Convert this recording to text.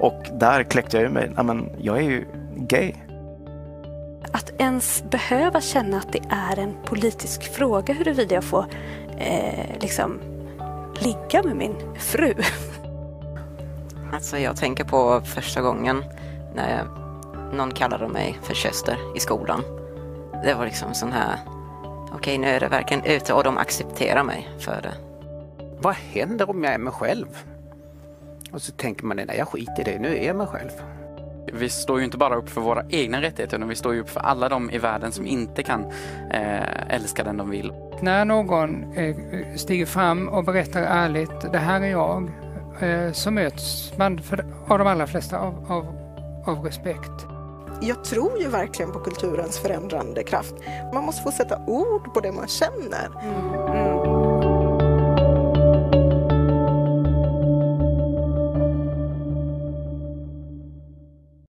Och där kläckte jag ur mig, men jag är ju gay. Att ens behöva känna att det är en politisk fråga huruvida jag får eh, liksom ligga med min fru. Alltså jag tänker på första gången när någon kallade mig för Chester i skolan. Det var liksom sån här, okej okay, nu är det verkligen ute och de accepterar mig för det. Vad händer om jag är mig själv? Och så tänker man, nej jag skiter i det, nu är jag mig själv. Vi står ju inte bara upp för våra egna rättigheter utan vi står ju upp för alla de i världen som inte kan eh, älska den de vill. När någon eh, stiger fram och berättar ärligt, det här är jag, eh, så möts man för, av de allra flesta av, av, av respekt. Jag tror ju verkligen på kulturens förändrande kraft. Man måste få sätta ord på det man känner. Mm. Mm.